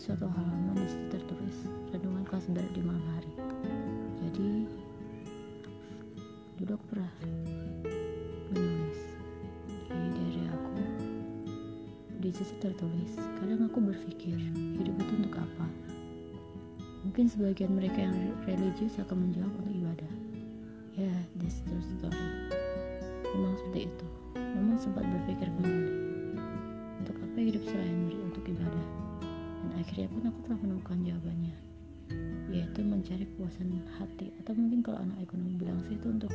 suatu halaman di situ tertulis renungan kelas berat di malam hari. Jadi dulu aku pernah menulis. Di dari aku di situ tertulis kadang aku berpikir hidup itu untuk apa? Mungkin sebagian mereka yang religius akan menjawab untuk ibadah. Ya yeah, this true story. Memang seperti itu. Namun sempat berpikir kembali untuk apa hidup selain untuk ibadah dan akhirnya pun aku telah menemukan jawabannya yaitu mencari kepuasan hati. Atau mungkin kalau anak ekonomi bilang sih itu untuk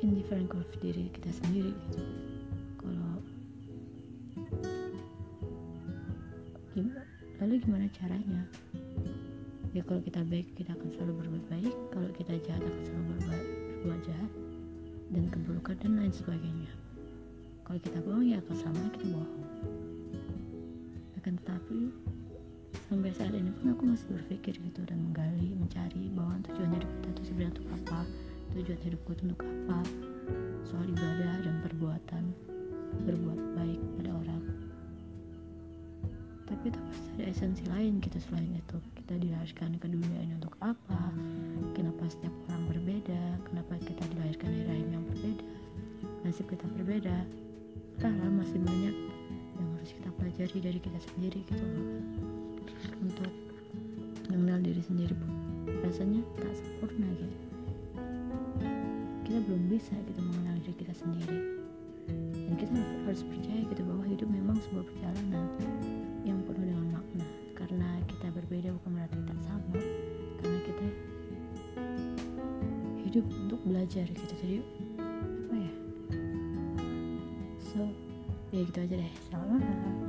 indifferent of diri kita sendiri. Gitu kalau lalu gimana caranya? Ya kalau kita baik kita akan selalu berbuat baik. Kalau kita jahat akan selalu berbuat, berbuat jahat dan keburukan dan lain sebagainya. Kalau kita bohong ya akan sama saat ini pun aku masih berpikir gitu dan menggali mencari bahwa tujuan hidup kita itu sebenarnya untuk apa tujuan hidupku itu untuk apa soal ibadah dan perbuatan berbuat baik pada orang. Tapi itu pasti ada esensi lain gitu selain itu. Kita dilahirkan ke dunia ini untuk apa? Kenapa setiap orang berbeda? Kenapa kita dilahirkan dari rahim yang berbeda? Nasib kita berbeda? Entahlah masih banyak yang harus kita pelajari dari kita sendiri gitu loh untuk mengenal diri sendiri pun rasanya tak sempurna gitu. Kita belum bisa gitu mengenal diri kita sendiri. Dan kita harus percaya gitu bahwa hidup memang sebuah perjalanan yang penuh dengan makna. Karena kita berbeda bukan berarti tak sama. Karena kita hidup untuk belajar gitu. Jadi apa ya? So ya gitu aja deh. Selamat malam